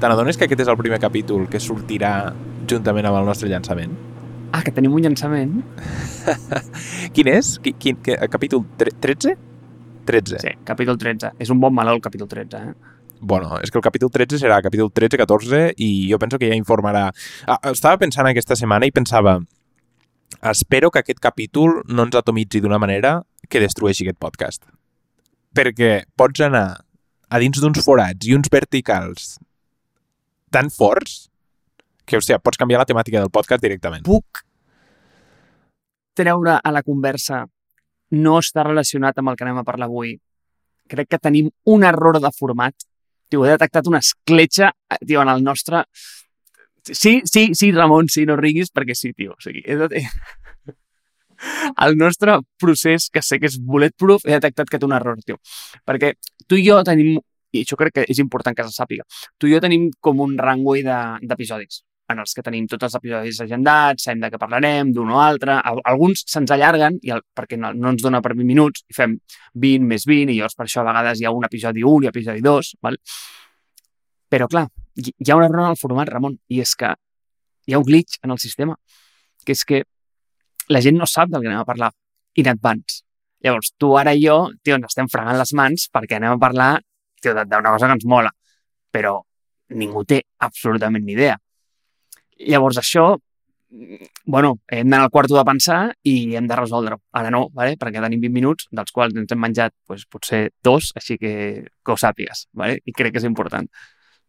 te n'adones que aquest és el primer capítol que sortirà juntament amb el nostre llançament? Ah, que tenim un llançament? Quin és? Quin, quin, que, capítol 13? 13. Sí, capítol 13. És un bon el capítol 13, eh? Bueno, és que el capítol 13 serà capítol 13, 14 i jo penso que ja informarà. Ah, estava pensant aquesta setmana i pensava espero que aquest capítol no ens atomitzi d'una manera que destrueixi aquest podcast. Perquè pots anar a dins d'uns forats i uns verticals tan forts que, hòstia, pots canviar la temàtica del podcast directament. Puc treure a la conversa no està relacionat amb el que anem a parlar avui. Crec que tenim un error de format. Tio, he detectat una escletxa tio, en el nostre... Sí, sí, sí, Ramon, sí, no riguis, perquè sí, tio. O sigui, he de... el nostre procés, que sé que és bulletproof, he detectat que té un error, tio. Perquè tu i jo tenim, i això crec que és important que se sàpiga, tu i jo tenim com un rangui d'episodis en els que tenim tots els episodis agendats, sabem de què parlarem, d'un o altre. Alguns se'ns allarguen i el, perquè no, no ens dona per 20 minuts i fem 20 més 20 i llavors per això a vegades hi ha un episodi 1 i episodi 2. Val? Però clar, hi ha un error en el format, Ramon, i és que hi ha un glitch en el sistema, que és que la gent no sap del que anem a parlar in advance. Llavors, tu ara i jo, tio, ens estem fregant les mans perquè anem a parlar d'una cosa que ens mola, però ningú té absolutament ni idea. Llavors això, bueno, hem d'anar al quarto de pensar i hem de resoldre-ho. Ara no, vale? perquè tenim 20 minuts, dels quals ens hem menjat pues, potser dos, així que que ho sàpigues. Vale? I crec que és important.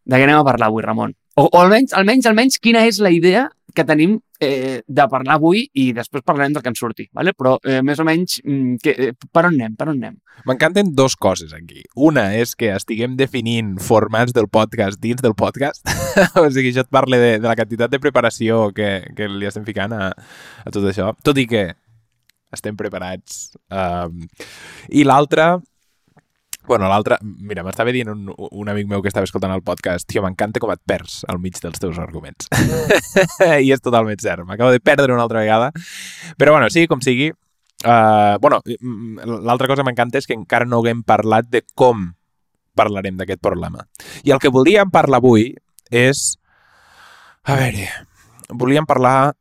De què anem a parlar avui, Ramon? O, o almenys, almenys, almenys, quina és la idea que tenim eh, de parlar avui i després parlarem del que ens surti, ¿vale? però eh, més o menys mm, que, eh, per on anem? Per on anem? M'encanten dos coses aquí. Una és que estiguem definint formats del podcast dins del podcast, o sigui, això et parla de, de la quantitat de preparació que, que li estem ficant a, a tot això, tot i que estem preparats. Um, I l'altra Bueno, l'altre... Mira, m'estava dient un, un amic meu que estava escoltant el podcast tio, m'encanta com et perds al mig dels teus arguments. I és totalment cert. M'acabo de perdre una altra vegada. Però, bueno, sigui com sigui, uh, bueno, l'altra cosa que m'encanta és que encara no haguem parlat de com parlarem d'aquest problema. I el que voldríem parlar avui és... A veure, volíem parlar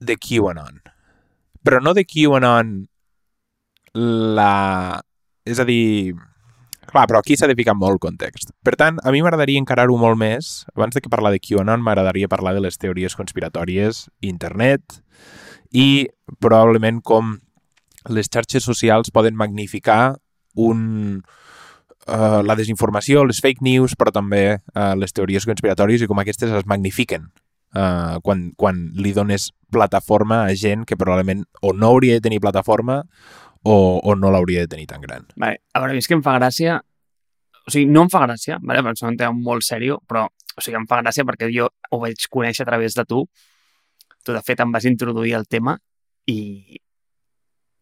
de QAnon. Però no de QAnon la és a dir, clar, però aquí s'ha de ficar molt context. Per tant, a mi m'agradaria encarar-ho molt més. Abans de que parlar de QAnon, m'agradaria parlar de les teories conspiratòries internet i probablement com les xarxes socials poden magnificar un, uh, la desinformació, les fake news, però també uh, les teories conspiratòries i com aquestes es magnifiquen uh, quan, quan li dones plataforma a gent que probablement o no hauria de tenir plataforma o, o no l'hauria de tenir tan gran. Vale. A veure, és que em fa gràcia... O sigui, no em fa gràcia, vale? perquè és un molt seriós, però o sigui, em fa gràcia perquè jo ho vaig conèixer a través de tu. Tu, de fet, em vas introduir el tema i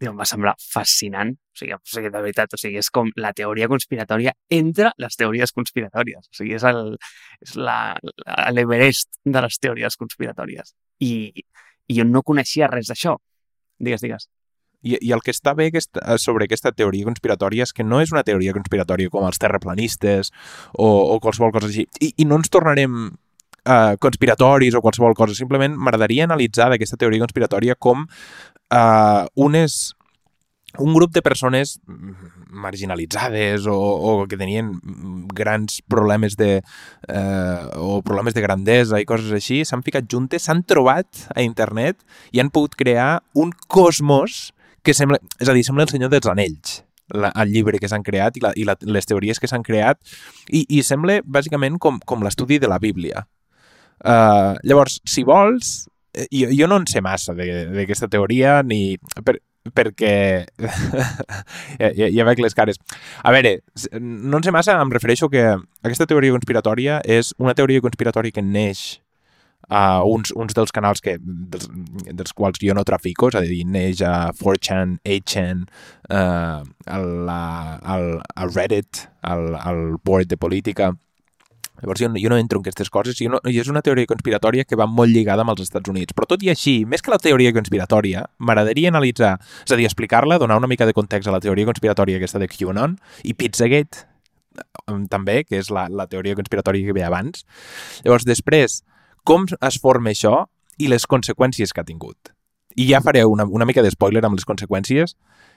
diu, em va semblar fascinant. O sigui, o sigui, de veritat, o sigui, és com la teoria conspiratòria entre les teories conspiratòries. O sigui, el, és l'Everest de les teories conspiratòries. I, I jo no coneixia res d'això. Digues, digues. I, I el que està bé aquesta, eh, sobre aquesta teoria conspiratòria és que no és una teoria conspiratòria com els terraplanistes o, o qualsevol cosa així. I, i no ens tornarem uh, conspiratoris o qualsevol cosa. Simplement m'agradaria analitzar d'aquesta teoria conspiratòria com uh, unes un grup de persones marginalitzades o, o que tenien grans problemes de eh, o problemes de grandesa i coses així, s'han ficat juntes, s'han trobat a internet i han pogut crear un cosmos que sembla, és a dir, sembla el Senyor dels Anells, la, el llibre que s'han creat i, la, i la, les teories que s'han creat i, i sembla bàsicament com, com l'estudi de la Bíblia. Uh, llavors, si vols, eh, jo, jo no en sé massa d'aquesta teoria ni... Per, perquè ja, ja, ja veig les cares. A veure, no en sé massa, em refereixo que aquesta teoria conspiratòria és una teoria conspiratòria que neix uh, uns, uns dels canals que, dels, dels quals jo no trafico, és a dir, neix a 4chan, 8chan, uh, el, el, el Reddit, el, el board de política... Llavors jo, jo no entro en aquestes coses i, no, i és una teoria conspiratòria que va molt lligada amb els Estats Units. Però tot i així, més que la teoria conspiratòria, m'agradaria analitzar, és a dir, explicar-la, donar una mica de context a la teoria conspiratòria aquesta de QAnon i Pizzagate, mm, també, que és la, la teoria conspiratòria que ve abans. Llavors, després, com es forma això i les conseqüències que ha tingut. I ja faré una, una mica de spoiler amb les conseqüències.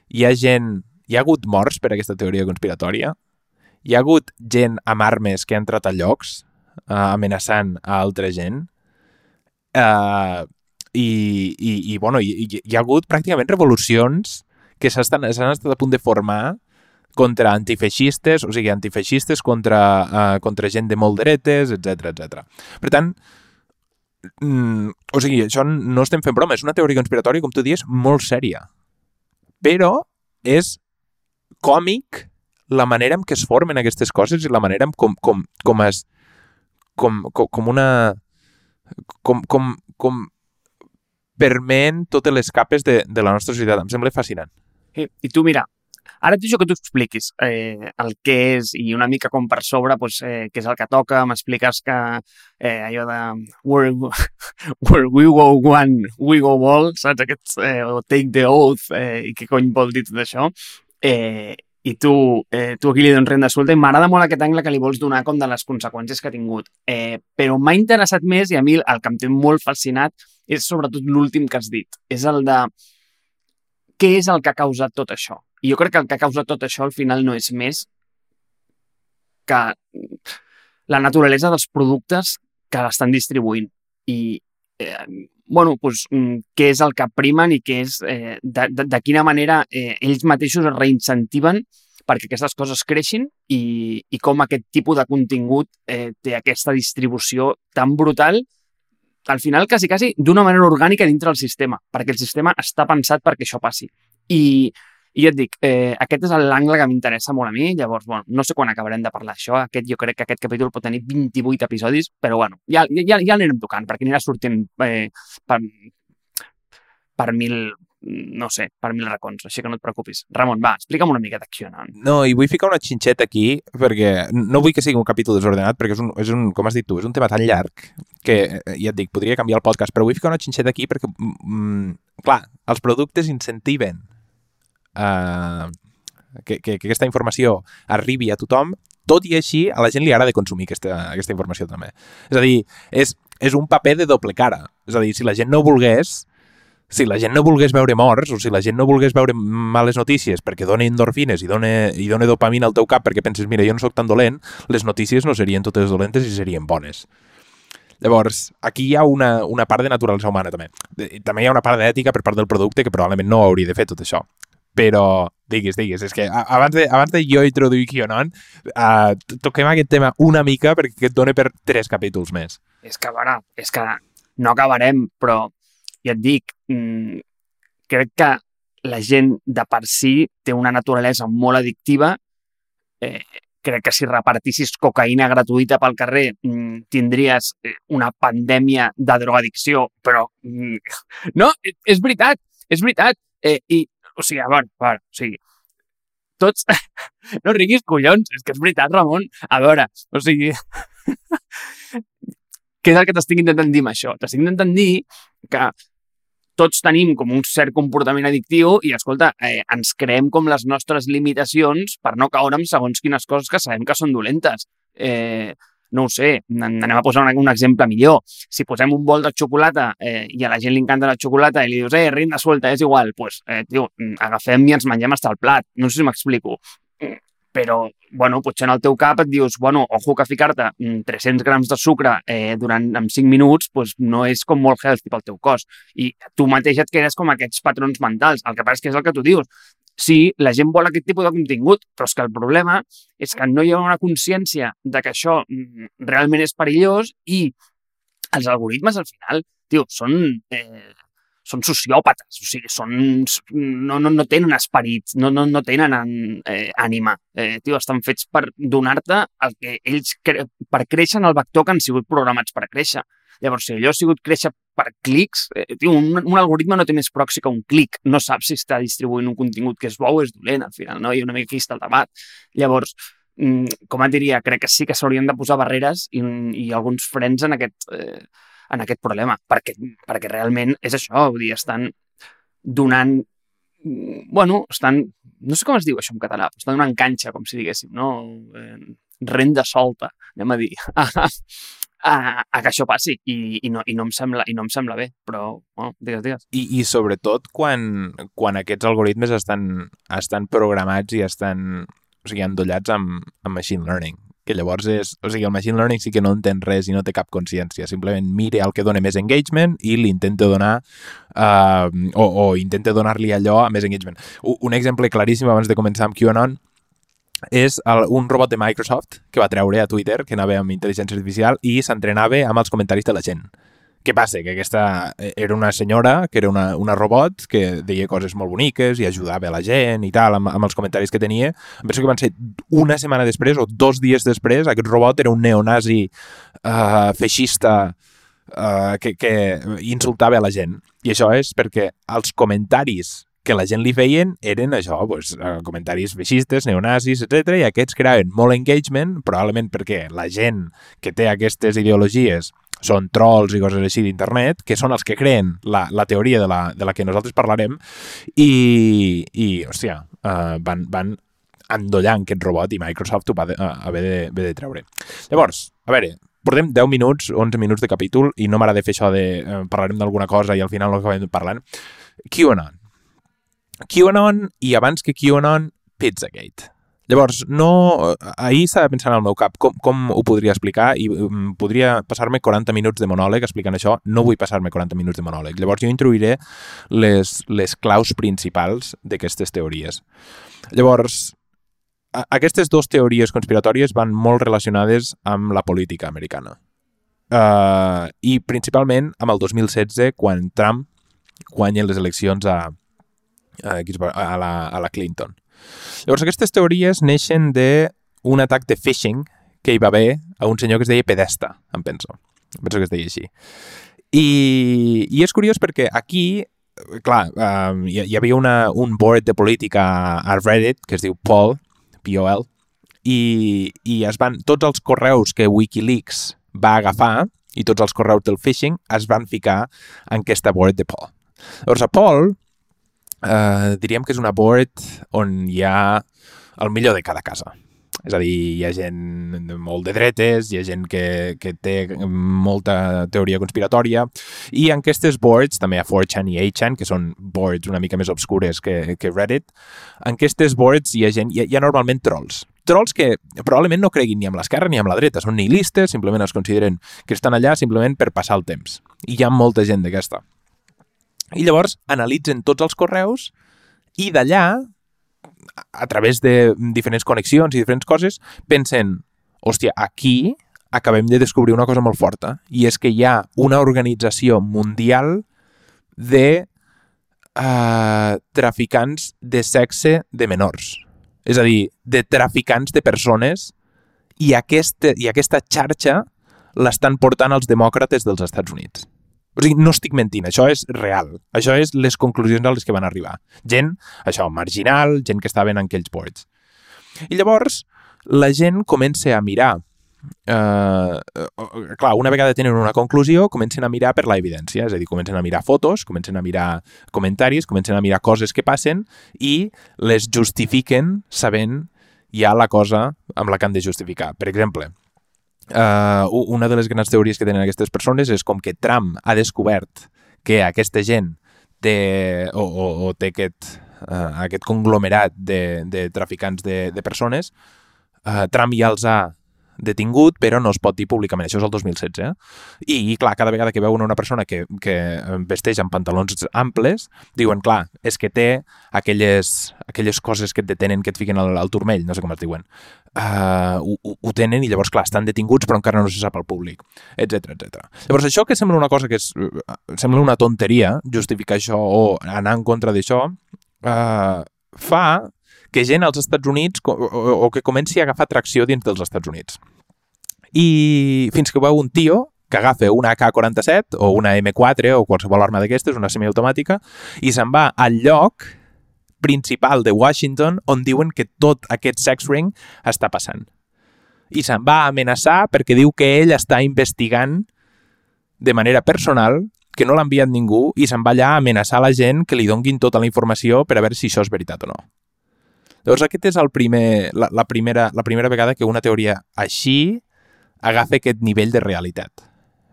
Hi ha gent... Hi ha hagut morts per aquesta teoria conspiratòria. Hi ha hagut gent amb armes que ha entrat a llocs uh, amenaçant a altra gent. Uh, i, i, i, bueno, hi, hi ha hagut pràcticament revolucions que s'han estat a punt de formar contra antifeixistes, o sigui, antifeixistes contra, uh, contra gent de molt dretes, etc etc. Per tant, mm, o sigui, això no estem fent broma, és una teoria conspiratòria, com tu dius, molt sèria. Però és còmic la manera en què es formen aquestes coses i la manera en com, com, com es... Com, com, com una... Com, com, com permen totes les capes de, de la nostra societat. Em sembla fascinant. I, i tu, mira, Ara et deixo que tu expliquis eh, el que és i una mica com per sobre pues, eh, què és el que toca, m'expliques que eh, allò de where, where we go one, we go all, saps? Aquest, eh, take the oath, eh, i què cony vol dir tot això. Eh, i tu, eh, tu aquí li dones renda suelta i m'agrada molt aquest angle que li vols donar com de les conseqüències que ha tingut. Eh, però m'ha interessat més i a mi el que em té molt fascinat és sobretot l'últim que has dit. És el de què és el que ha causat tot això? I jo crec que el que causa tot això al final no és més que la naturalesa dels productes que l'estan distribuint. I, eh, bueno, doncs, què és el que primen i què és, eh, de, de, de quina manera eh, ells mateixos es reincentiven perquè aquestes coses creixin i, i com aquest tipus de contingut eh, té aquesta distribució tan brutal al final, quasi, quasi, d'una manera orgànica dintre del sistema, perquè el sistema està pensat perquè això passi. I, i et dic, eh, aquest és l'angle que m'interessa molt a mi, llavors, bueno, no sé quan acabarem de parlar això, aquest, jo crec que aquest capítol pot tenir 28 episodis, però bueno, ja, ja, ja l'anirem tocant, perquè anirà sortint eh, per, per mil, no sé, per mil racons, així que no et preocupis. Ramon, va, explica'm una mica d'Accionant. No, i vull ficar una xinxeta aquí, perquè no vull que sigui un capítol desordenat, perquè és un, és un com has dit tu, és un tema tan llarg que, eh, ja et dic, podria canviar el podcast, però vull ficar una xinxeta aquí perquè, mm, clar, els productes incentiven eh, que, que, que aquesta informació arribi a tothom, tot i així a la gent li agrada consumir aquesta, aquesta informació també. És a dir, és, és un paper de doble cara. És a dir, si la gent no volgués, si la gent no volgués veure morts o si la gent no volgués veure males notícies perquè dona endorfines i dona, i dona dopamina al teu cap perquè penses, mira, jo no sóc tan dolent, les notícies no serien totes dolentes i serien bones. Llavors, aquí hi ha una, una part de naturalesa humana també. També hi ha una part d'ètica per part del producte que probablement no hauria de fer tot això però digues, digues, és que abans de, abans de jo introduir Kionon, uh, toquem aquest tema una mica perquè et dona per tres capítols més. És que, veure, és que no acabarem, però ja et dic, mmm, crec que la gent de per si té una naturalesa molt addictiva. Eh, crec que si repartissis cocaïna gratuïta pel carrer mmm, tindries eh, una pandèmia de drogadicció, però mm, no, és veritat, és veritat. Eh, I o sigui, a veure, a veure, o sigui, tots... no riguis collons, és que és veritat, Ramon. A veure, o sigui... Què és el que t'estic intentant dir amb això? T'estic intentant dir que tots tenim com un cert comportament addictiu i, escolta, eh, ens creem com les nostres limitacions per no caure en segons quines coses que sabem que són dolentes. Eh, no ho sé, anem a posar un, un exemple millor. Si posem un bol de xocolata eh, i a la gent li encanta la xocolata i li dius, eh, rinda suelta, és igual, doncs, pues, eh, tio, agafem i ens mengem hasta el plat. No sé si m'explico. Però, bueno, potser en el teu cap et dius, bueno, ojo que ficar-te 300 grams de sucre eh, durant en 5 minuts pues, no és com molt healthy pel teu cos. I tu mateix et quedes com aquests patrons mentals. El que passa és que és el que tu dius sí, la gent vol aquest tipus de contingut, però és que el problema és que no hi ha una consciència de que això mm, realment és perillós i els algoritmes, al final, tio, són, eh, són sociòpates, o sigui, són, no, no, no tenen esperit, no, no, no tenen eh, ànima. Eh, tio, estan fets per donar-te el que ells, cre per créixer en el vector que han sigut programats per créixer. Llavors, si allò ha sigut créixer per clics, eh, tio, un, un algoritme no té més proxy que un clic. No sap si està distribuint un contingut que és bo o és dolent, al final, no? I una mica aquí està el debat. Llavors, mm, com et diria, crec que sí que s'haurien de posar barreres i, i alguns frens en aquest, eh, en aquest problema, perquè, perquè realment és això, vull dir, estan donant, mm, bueno, estan no sé com es diu això en català, però està donant canxa, com si diguéssim, no? Eh, renda solta, anem a dir, a, a que això passi i, i, no, i, no em sembla, i no em sembla bé, però, bueno, digues, digues. I, i sobretot quan, quan aquests algoritmes estan, estan programats i estan o sigui, endollats amb, amb machine learning que llavors és... O sigui, el machine learning sí que no entén res i no té cap consciència. Simplement mire el que dona més engagement i li intenta donar... Uh, o, o intenta donar-li allò a més engagement. Un exemple claríssim abans de començar amb QAnon és el, un robot de Microsoft que va treure a Twitter, que anava amb intel·ligència artificial i s'entrenava amb els comentaris de la gent. Què passa? Que aquesta eh, era una senyora, que era una, una robot, que deia coses molt boniques i ajudava a la gent i tal, amb, amb els comentaris que tenia. Em penso que van ser una setmana després o dos dies després, aquest robot era un neonazi uh, feixista uh, que, que insultava a la gent. I això és perquè els comentaris que la gent li feien eren això, pues, comentaris feixistes, neonazis, etc i aquests creaven molt engagement, probablement perquè la gent que té aquestes ideologies són trolls i coses així d'internet, que són els que creen la, la teoria de la, de la que nosaltres parlarem i, i hòstia, uh, van, van endollant aquest robot i Microsoft ho va de, uh, haver, de, haver de treure. Llavors, a veure, portem 10 minuts, 11 minuts de capítol i no m'agrada fer això de uh, parlarem d'alguna cosa i al final no acabem parlant. QAnon. QAnon i abans que QAnon, Pizzagate. Llavors, no... ahir estava pensant al meu cap com, com ho podria explicar i um, podria passar-me 40 minuts de monòleg explicant això. No vull passar-me 40 minuts de monòleg. Llavors, jo introduiré les, les claus principals d'aquestes teories. Llavors, a, aquestes dues teories conspiratòries van molt relacionades amb la política americana. Uh, I principalment amb el 2016, quan Trump guanya les eleccions a, a, a, la, a la Clinton. Llavors, aquestes teories neixen d'un atac de phishing que hi va haver a un senyor que es deia Pedesta, em penso. Em penso que es deia així. I, i és curiós perquè aquí, clar, um, hi, hi havia una, un board de política a Reddit que es diu Paul, P-O-L, i, i es van, tots els correus que Wikileaks va agafar i tots els correus del phishing es van ficar en aquesta board de Paul. Llavors, a Paul eh, diríem que és una board on hi ha el millor de cada casa. És a dir, hi ha gent molt de dretes, hi ha gent que, que té molta teoria conspiratòria, i en aquestes boards, també ha 4chan i 8chan, que són boards una mica més obscures que, que Reddit, en aquestes boards hi ha gent, hi ha, hi ha normalment trolls. Trolls que probablement no creguin ni amb l'esquerra ni amb la dreta, són nihilistes, simplement es consideren que estan allà simplement per passar el temps. I hi ha molta gent d'aquesta. I llavors analitzen tots els correus i d'allà, a través de diferents connexions i diferents coses, pensen, hòstia, aquí acabem de descobrir una cosa molt forta, i és que hi ha una organització mundial de uh, traficants de sexe de menors. És a dir, de traficants de persones i, aquesta, i aquesta xarxa l'estan portant els demòcrates dels Estats Units. O sigui, no estic mentint, això és real. Això és les conclusions a les que van arribar. Gent, això, marginal, gent que estaven en aquells boards. I llavors, la gent comença a mirar Uh, uh, clar, una vegada tenen una conclusió, comencen a mirar per la evidència, és a dir, comencen a mirar fotos, comencen a mirar comentaris, comencen a mirar coses que passen i les justifiquen sabent ja la cosa amb la que han de justificar. Per exemple, Uh, una de les grans teories que tenen aquestes persones és com que Trump ha descobert que aquesta gent té, o, o, o té aquest, uh, aquest conglomerat de, de traficants de, de persones, uh, Trump ja els ha detingut, però no es pot dir públicament. Això és el 2016. Eh? I, I, clar, cada vegada que veuen una persona que, que vesteix amb pantalons amples, diuen, clar, és que té aquelles, aquelles coses que et detenen, que et fiquen al, al turmell, no sé com es diuen. Uh, ho, ho tenen i llavors, clar, estan detinguts però encara no se sap al públic, etc etc. Llavors, això que sembla una cosa que és, sembla una tonteria, justificar això o anar en contra d'això, uh, fa que gent als Estats Units o, o, o que comenci a agafar tracció dins dels Estats Units. I fins que veu un tio que agafa una AK-47 o una M4 o qualsevol arma d'aquestes, una semiautomàtica, i se'n va al lloc principal de Washington on diuen que tot aquest sex ring està passant. I se'n va amenaçar perquè diu que ell està investigant de manera personal que no l'ha enviat ningú i se'n va allà a amenaçar la gent que li donguin tota la informació per a veure si això és veritat o no. Llavors aquest és el primer, la, la, primera, la primera vegada que una teoria així agafa aquest nivell de realitat.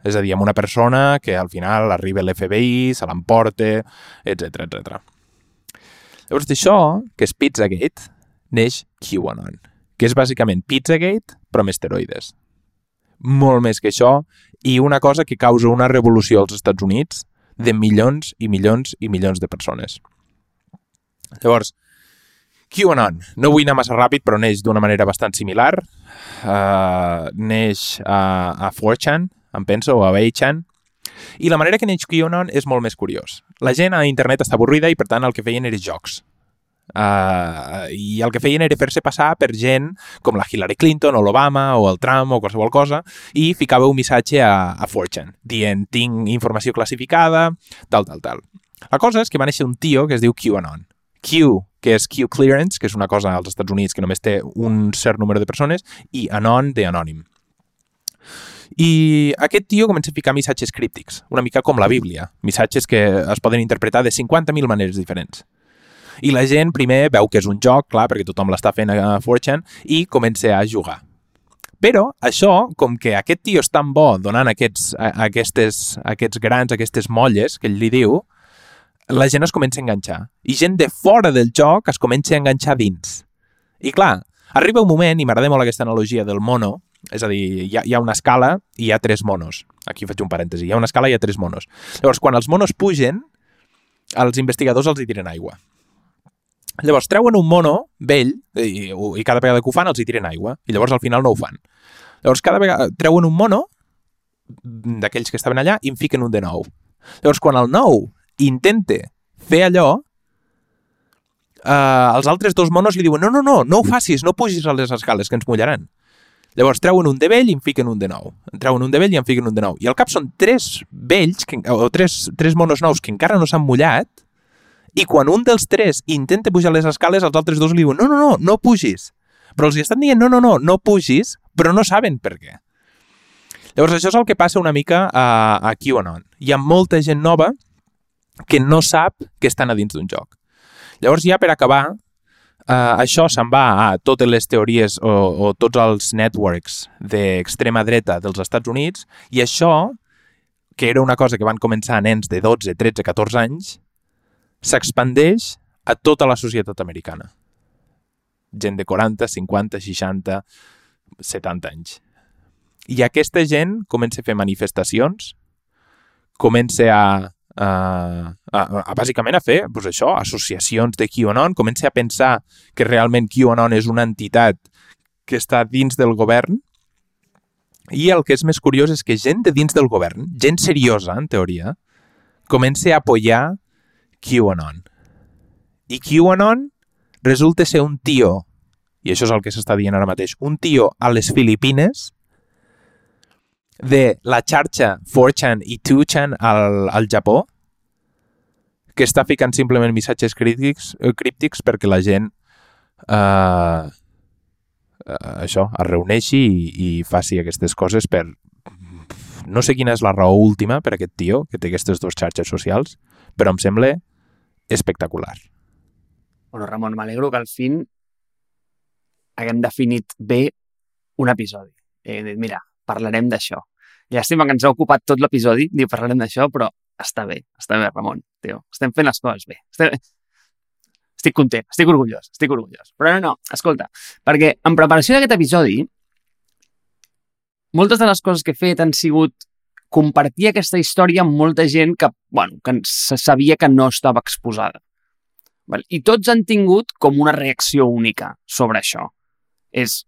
És a dir, amb una persona que al final arriba l'FBI, se l'emporta, etc etc. Llavors d'això, que és Pizzagate, neix QAnon, que és bàsicament Pizzagate, però amb esteroides. Molt més que això, i una cosa que causa una revolució als Estats Units de milions i milions i milions de persones. Llavors, QAnon. No vull anar massa ràpid, però neix d'una manera bastant similar. Uh, neix a, a 4chan, em penso, o a 8chan. I la manera que neix QAnon és molt més curiós. La gent a internet està avorrida i, per tant, el que feien era jocs. Uh, I el que feien era fer-se passar per gent com la Hillary Clinton o l'Obama o el Trump o qualsevol cosa i ficava un missatge a, a 4chan dient tinc informació classificada, tal, tal, tal. La cosa és que va néixer un tio que es diu QAnon. Q, que és Q Clearance, que és una cosa als Estats Units que només té un cert número de persones, i Anon de Anònim. I aquest tio comença a ficar missatges críptics, una mica com la Bíblia, missatges que es poden interpretar de 50.000 maneres diferents. I la gent primer veu que és un joc, clar, perquè tothom l'està fent a 4chan, i comença a jugar. Però això, com que aquest tio és tan bo donant aquests, aquestes, aquests grans, aquestes molles que ell li diu, la gent es comença a enganxar. I gent de fora del joc es comença a enganxar dins. I clar, arriba un moment, i m'agrada molt aquesta analogia del mono, és a dir, hi ha, hi ha una escala i hi ha tres monos. Aquí faig un parèntesi. Hi ha una escala i hi ha tres monos. Llavors, quan els monos pugen, els investigadors els hi tiren aigua. Llavors, treuen un mono vell i, i cada vegada que ho fan els hi tiren aigua. I llavors al final no ho fan. Llavors, cada vegada treuen un mono d'aquells que estaven allà i en fiquen un de nou. Llavors, quan el nou intenta fer allò, eh, els altres dos monos li diuen no, no, no, no ho facis, no pugis a les escales, que ens mullaran. Llavors treuen un de vell i en fiquen un de nou. Treuen un de vell i en fiquen un de nou. I al cap són tres vells, que, o tres, tres monos nous que encara no s'han mullat, i quan un dels tres intenta pujar les escales, els altres dos li diuen no, no, no, no pugis. Però els hi estan dient no, no, no, no pugis, però no saben per què. Llavors això és el que passa una mica a, a QAnon. Hi ha molta gent nova que no sap que estan a dins d'un joc. Llavors, ja per acabar, eh, això se'n va a totes les teories o, o tots els networks d'extrema dreta dels Estats Units i això, que era una cosa que van començar nens de 12, 13, 14 anys, s'expandeix a tota la societat americana. Gent de 40, 50, 60, 70 anys. I aquesta gent comença a fer manifestacions, comença a a, a, a, bàsicament a fer pues això, associacions de QAnon, comença a pensar que realment QAnon és una entitat que està dins del govern i el que és més curiós és que gent de dins del govern, gent seriosa, en teoria, comença a apoyar QAnon. I QAnon resulta ser un tio, i això és el que s'està dient ara mateix, un tio a les Filipines de la xarxa 4chan i 2chan al, al Japó que està ficant simplement missatges crítics, eh, críptics perquè la gent eh, eh, això, es reuneixi i, i faci aquestes coses per no sé quina és la raó última per aquest tio que té aquestes dues xarxes socials, però em sembla espectacular. Bueno, Ramon, m'alegro que al fin haguem definit bé un episodi. Dit, mira, parlarem d'això. Llàstima que ens ha ocupat tot l'episodi, diu, parlarem d'això, però està bé, està bé, Ramon, tio. Estem fent les coses bé. Estem... Estic content, estic orgullós, estic orgullós. Però no, no, escolta, perquè en preparació d'aquest episodi, moltes de les coses que he fet han sigut compartir aquesta història amb molta gent que, bueno, que se sabia que no estava exposada. I tots han tingut com una reacció única sobre això. És...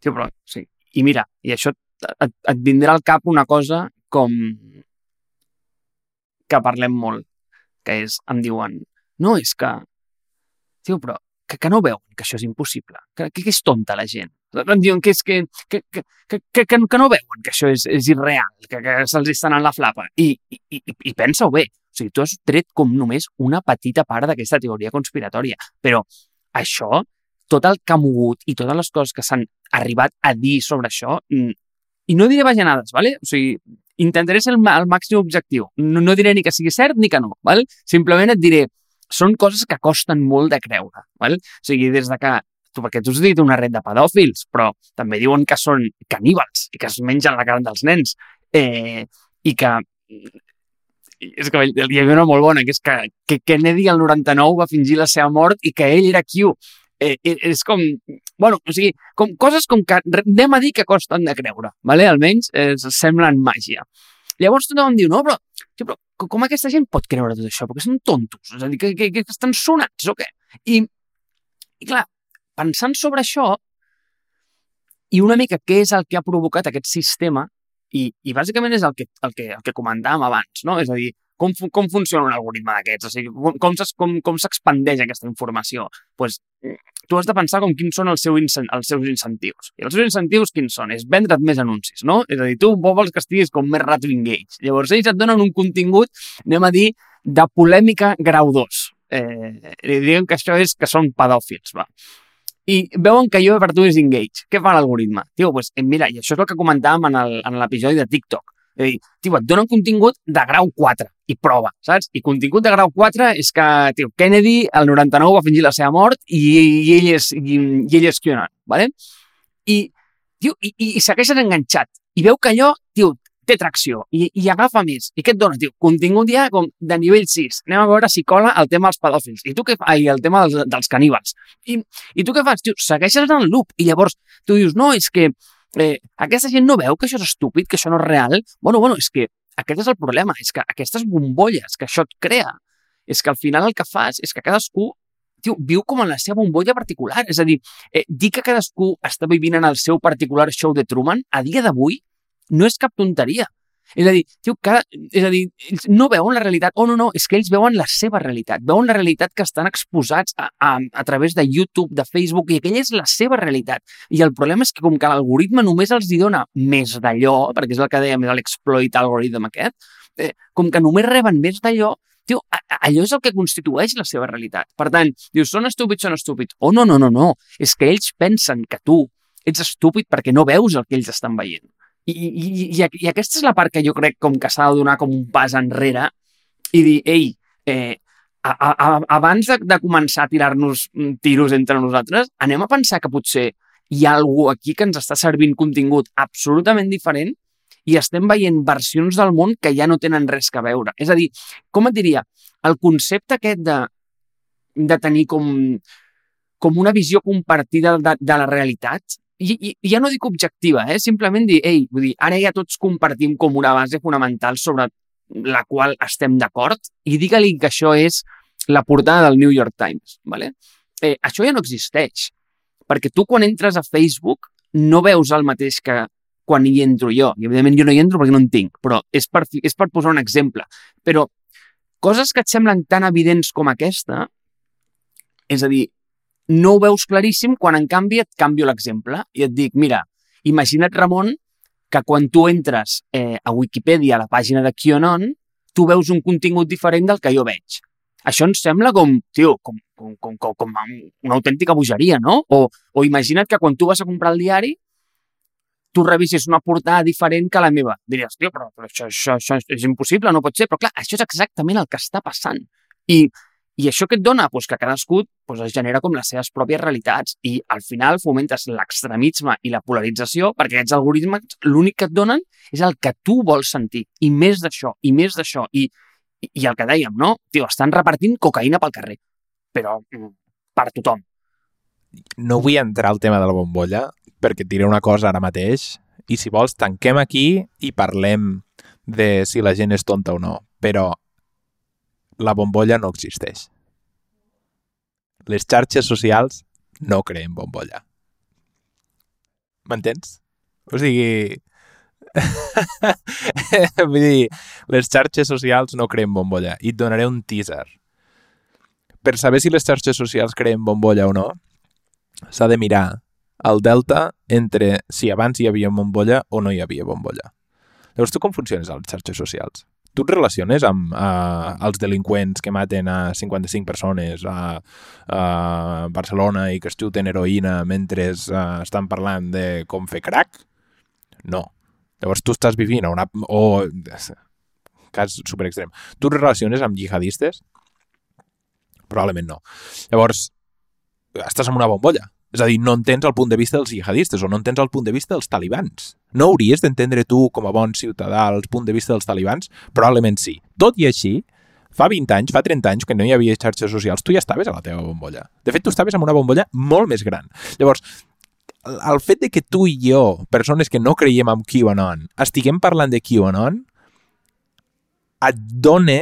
Tio, però, sí. I mira, i això et, et vindrà al cap una cosa com que parlem molt, que és, em diuen, no, és que, tio, però que, que no veuen que això és impossible, que, que, que és tonta la gent. Em diuen que, és que, que, que, que, que, que no veuen que això és, és irreal, que, que se'ls estan en la flapa. I, i, i, i pensa-ho bé, o sigui, tu has tret com només una petita part d'aquesta teoria conspiratòria, però això, tot el que ha mogut i totes les coses que s'han arribat a dir sobre això, mm, i no diré bajanades, ¿vale? O sigui, intentaré ser el, el màxim objectiu. No, no diré ni que sigui cert ni que no, ¿vale? Simplement et diré són coses que costen molt de creure. Val? O sigui, des de que tu, perquè tu has dit una red de pedòfils, però també diuen que són caníbals i que es mengen la carn dels nens. Eh, I que és que hi havia una molt bona, que és que, que Kennedy el 99 va fingir la seva mort i que ell era Q. Eh, eh, és com, bueno, o sigui, com coses com que anem a dir que costen de creure, vale? almenys eh, semblen màgia. Llavors tothom diu, no, però, tio, però com aquesta gent pot creure tot això? Perquè són tontos, és a dir, que, que, que estan sonats o què? I, i clar, pensant sobre això, i una mica què és el que ha provocat aquest sistema, i, i bàsicament és el que, el que, el que comentàvem abans, no? És a dir, com, com funciona un algoritme d'aquests? O sigui, com, com, com s'expandeix aquesta informació? pues, tu has de pensar com quins són els, seu, els seus incentius. I els seus incentius quins són? És vendre't més anuncis, no? És a dir, tu vols que estiguis com més rato engage. Llavors, ells et donen un contingut, anem a dir, de polèmica grau 2. Eh, diuen que això és que són pedòfils, va i veuen que jo per tu és engage. Què fa l'algoritme? Tio, pues, eh, mira, i això és el que comentàvem en l'episodi de TikTok. És dir, tio, et donen contingut de grau 4 i prova, saps? I contingut de grau 4 és que, tio, Kennedy, el 99, va fingir la seva mort i, i ell és, i, i ell és QAnon, ¿vale? I, tio, i, i, segueixen enganxat. I veu que allò, tio, té tracció i, i agafa més. I què et dona, tio? Contingut ja com de nivell 6. Anem a veure si cola el tema dels pedòfils. I tu què fas? I el tema dels, dels caníbals. I, I tu què fas? Tio, segueixes en el loop. I llavors tu dius, no, és que eh, aquesta gent no veu que això és estúpid, que això no és real. Bueno, bueno, és que aquest és el problema. És que aquestes bombolles que això et crea, és que al final el que fas és que cadascú tio, viu com en la seva bombolla particular. És a dir, eh, dir que cadascú està vivint en el seu particular show de Truman, a dia d'avui, no és cap tonteria. És a dir, tio, cada, és a dir, ells no veuen la realitat. Oh, no, no, és que ells veuen la seva realitat. Veuen la realitat que estan exposats a, a, a través de YouTube, de Facebook, i aquella és la seva realitat. I el problema és que com que l'algoritme només els hi dona més d'allò, perquè és el que dèiem, l'exploit algoritme aquest, eh, com que només reben més d'allò, tio, allò és el que constitueix la seva realitat. Per tant, dius, són estúpids, són estúpids. Oh, no, no, no, no. És que ells pensen que tu ets estúpid perquè no veus el que ells estan veient. I, i, i, aquesta és la part que jo crec com que s'ha de donar com un pas enrere i dir, ei, eh, a, a, a, abans de, de començar a tirar-nos mm, tiros entre nosaltres, anem a pensar que potser hi ha algú aquí que ens està servint contingut absolutament diferent i estem veient versions del món que ja no tenen res que veure. És a dir, com et diria, el concepte aquest de, de tenir com, com una visió compartida de, de la realitat i, i ja no dic objectiva, eh? simplement dir, ei, vull dir, ara ja tots compartim com una base fonamental sobre la qual estem d'acord i digue-li que això és la portada del New York Times. ¿vale? Eh, això ja no existeix, perquè tu quan entres a Facebook no veus el mateix que quan hi entro jo. I evidentment jo no hi entro perquè no en tinc, però és per, és per posar un exemple. Però coses que et semblen tan evidents com aquesta, és a dir, no ho veus claríssim quan, en canvi, et canvio l'exemple i et dic, mira, imagina't, Ramon, que quan tu entres eh, a Wikipedia, a la pàgina de QAnon, tu veus un contingut diferent del que jo veig. Això ens sembla com, tio, com, com, com, com, com una autèntica bogeria, no? O, o imagina't que quan tu vas a comprar el diari, tu revisis una portada diferent que la meva. Diries, tio, però, però això, això, això és impossible, no pot ser. Però clar, això és exactament el que està passant. I i això que et dona? Pues que cadascú pues, es genera com les seves pròpies realitats i al final fomentes l'extremisme i la polarització perquè aquests algoritmes l'únic que et donen és el que tu vols sentir i més d'això, i més d'això i, i, i el que dèiem, no? Tio, estan repartint cocaïna pel carrer, però mm, per tothom. No vull entrar al tema de la bombolla perquè et diré una cosa ara mateix i si vols tanquem aquí i parlem de si la gent és tonta o no, però la bombolla no existeix. Les xarxes socials no creen bombolla. M'entens? O sigui... Vull dir, les xarxes socials no creen bombolla. I et donaré un teaser. Per saber si les xarxes socials creen bombolla o no, s'ha de mirar el delta entre si abans hi havia bombolla o no hi havia bombolla. Llavors, tu com funciones a les xarxes socials? Tu et relaciones amb uh, els delinqüents que maten a 55 persones a, a Barcelona i que es xuten heroïna mentre uh, estan parlant de com fer crack? No. Llavors tu estàs vivint a una... o... cas super extrem. Tu et relaciones amb jihadistes? Probablement no. Llavors, estàs en una bombolla. És a dir, no entens el punt de vista dels jihadistes o no entens el punt de vista dels talibans. No hauries d'entendre tu, com a bon ciutadà, el punt de vista dels talibans? Probablement sí. Tot i així, fa 20 anys, fa 30 anys, que no hi havia xarxes socials, tu ja estaves a la teva bombolla. De fet, tu estaves en una bombolla molt més gran. Llavors, el fet de que tu i jo, persones que no creiem en QAnon, estiguem parlant de QAnon, et dona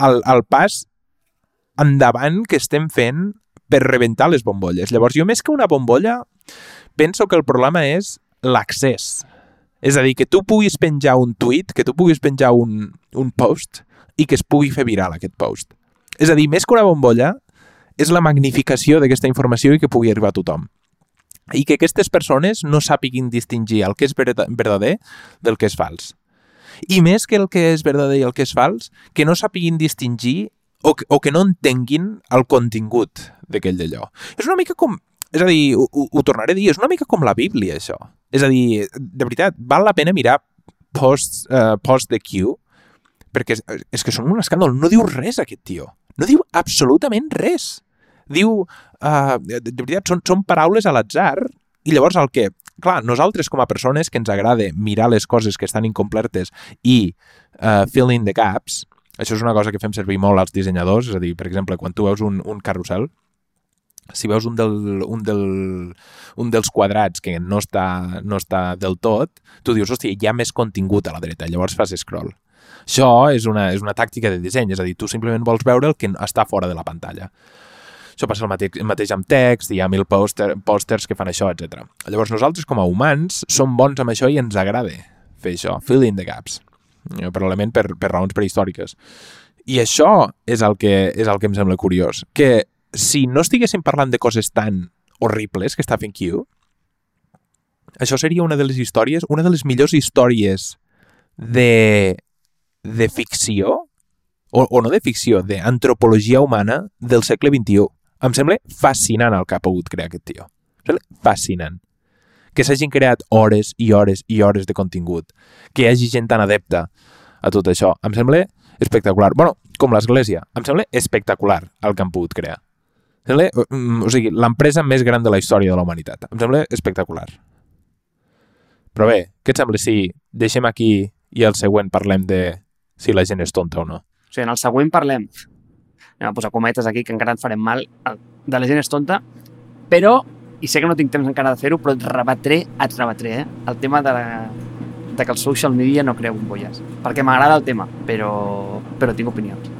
el, el pas endavant que estem fent per rebentar les bombolles. Llavors, jo més que una bombolla, penso que el problema és l'accés. És a dir, que tu puguis penjar un tuit, que tu puguis penjar un, un post i que es pugui fer viral aquest post. És a dir, més que una bombolla, és la magnificació d'aquesta informació i que pugui arribar a tothom. I que aquestes persones no sàpiguin distingir el que és verdader del que és fals. I més que el que és verdader i el que és fals, que no sàpiguin distingir o que, o que no entenguin el contingut d'aquell d'allò. És una mica com... És a dir, ho, ho tornaré a dir, és una mica com la Bíblia, això. És a dir, de veritat, val la pena mirar post, uh, post de Q, perquè és, és que són un escàndol. No diu res, aquest tio. No diu absolutament res. Diu, uh, de, de veritat, són, són paraules a l'atzar, i llavors el que clar, nosaltres com a persones que ens agrada mirar les coses que estan incomplertes i uh, fill in the gaps, això és una cosa que fem servir molt als dissenyadors, és a dir, per exemple, quan tu veus un, un carrusel, si veus un, del, un, del, un dels quadrats que no està, no està del tot, tu dius, hòstia, hi ha més contingut a la dreta, llavors fas scroll. Això és una, és una tàctica de disseny, és a dir, tu simplement vols veure el que està fora de la pantalla. Això passa el mateix, el mateix amb text, hi ha mil pòster, pòsters que fan això, etc. Llavors nosaltres com a humans som bons amb això i ens agrada fer això, fill in the gaps. Eh, probablement per, per raons prehistòriques. I això és el, que, és el que em sembla curiós, que si no estiguéssim parlant de coses tan horribles que està fent Q, això seria una de les històries, una de les millors històries de, de ficció, o, o no de ficció, d'antropologia humana del segle XXI. Em sembla fascinant el que ha pogut crear aquest tio. Em sembla fascinant que s'hagin creat hores i hores i hores de contingut, que hi hagi gent tan adepta a tot això. Em sembla espectacular. bueno, com l'Església. Em sembla espectacular el que han pogut crear. Em sembla, mm, o sigui, l'empresa més gran de la història de la humanitat. Em sembla espectacular. Però bé, què et sembla si deixem aquí i al següent parlem de si la gent és tonta o no? O sigui, en el següent parlem, anem a posar cometes aquí, que encara et farem mal, de la gent és tonta, però i sé que no tinc temps encara de fer-ho, però et rebatré, et rebatré, eh? el tema de, la, de que el social media no crea bombolles. Perquè m'agrada el tema, però, però tinc opinions.